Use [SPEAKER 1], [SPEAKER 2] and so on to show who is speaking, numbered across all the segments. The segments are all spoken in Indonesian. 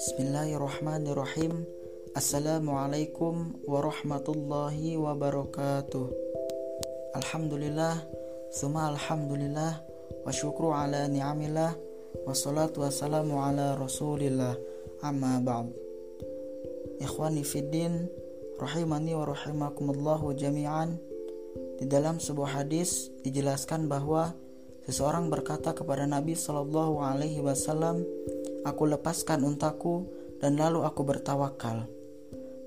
[SPEAKER 1] Bismillahirrahmanirrahim. Assalamualaikum warahmatullahi wabarakatuh. Alhamdulillah Suma alhamdulillah Wa syukru ala ni'amillah Wassalatu wassalamu ala rasulillah. Amma ba'd. Ikhwani fiddin Rahimani wa rahimakumullahu jami'an. Di dalam sebuah hadis dijelaskan bahwa seseorang berkata kepada Nabi Shallallahu Alaihi Wasallam, Aku lepaskan untaku dan lalu aku bertawakal.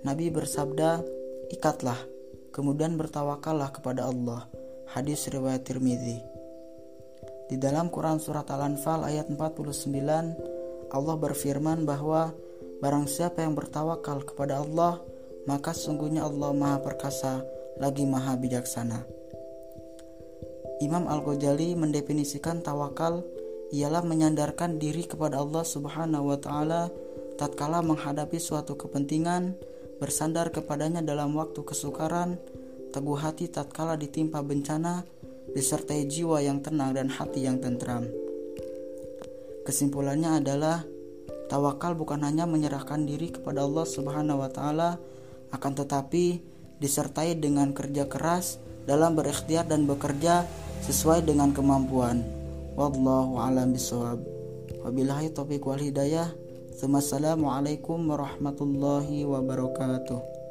[SPEAKER 1] Nabi bersabda, ikatlah, kemudian bertawakallah kepada Allah. Hadis riwayat Tirmidzi. Di dalam Quran surat Al-Anfal ayat 49, Allah berfirman bahwa barang siapa yang bertawakal kepada Allah, maka sungguhnya Allah Maha Perkasa lagi Maha Bijaksana. Imam Al-Ghazali mendefinisikan tawakal ialah menyandarkan diri kepada Allah Subhanahu wa taala tatkala menghadapi suatu kepentingan, bersandar kepadanya dalam waktu kesukaran, teguh hati tatkala ditimpa bencana, disertai jiwa yang tenang dan hati yang tentram. Kesimpulannya adalah tawakal bukan hanya menyerahkan diri kepada Allah Subhanahu wa taala, akan tetapi disertai dengan kerja keras dalam berikhtiar dan bekerja sesuai dengan kemampuan. Wallahu a'lam bishawab. Wabillahi taufiq wal hidayah. Assalamualaikum warahmatullahi wabarakatuh.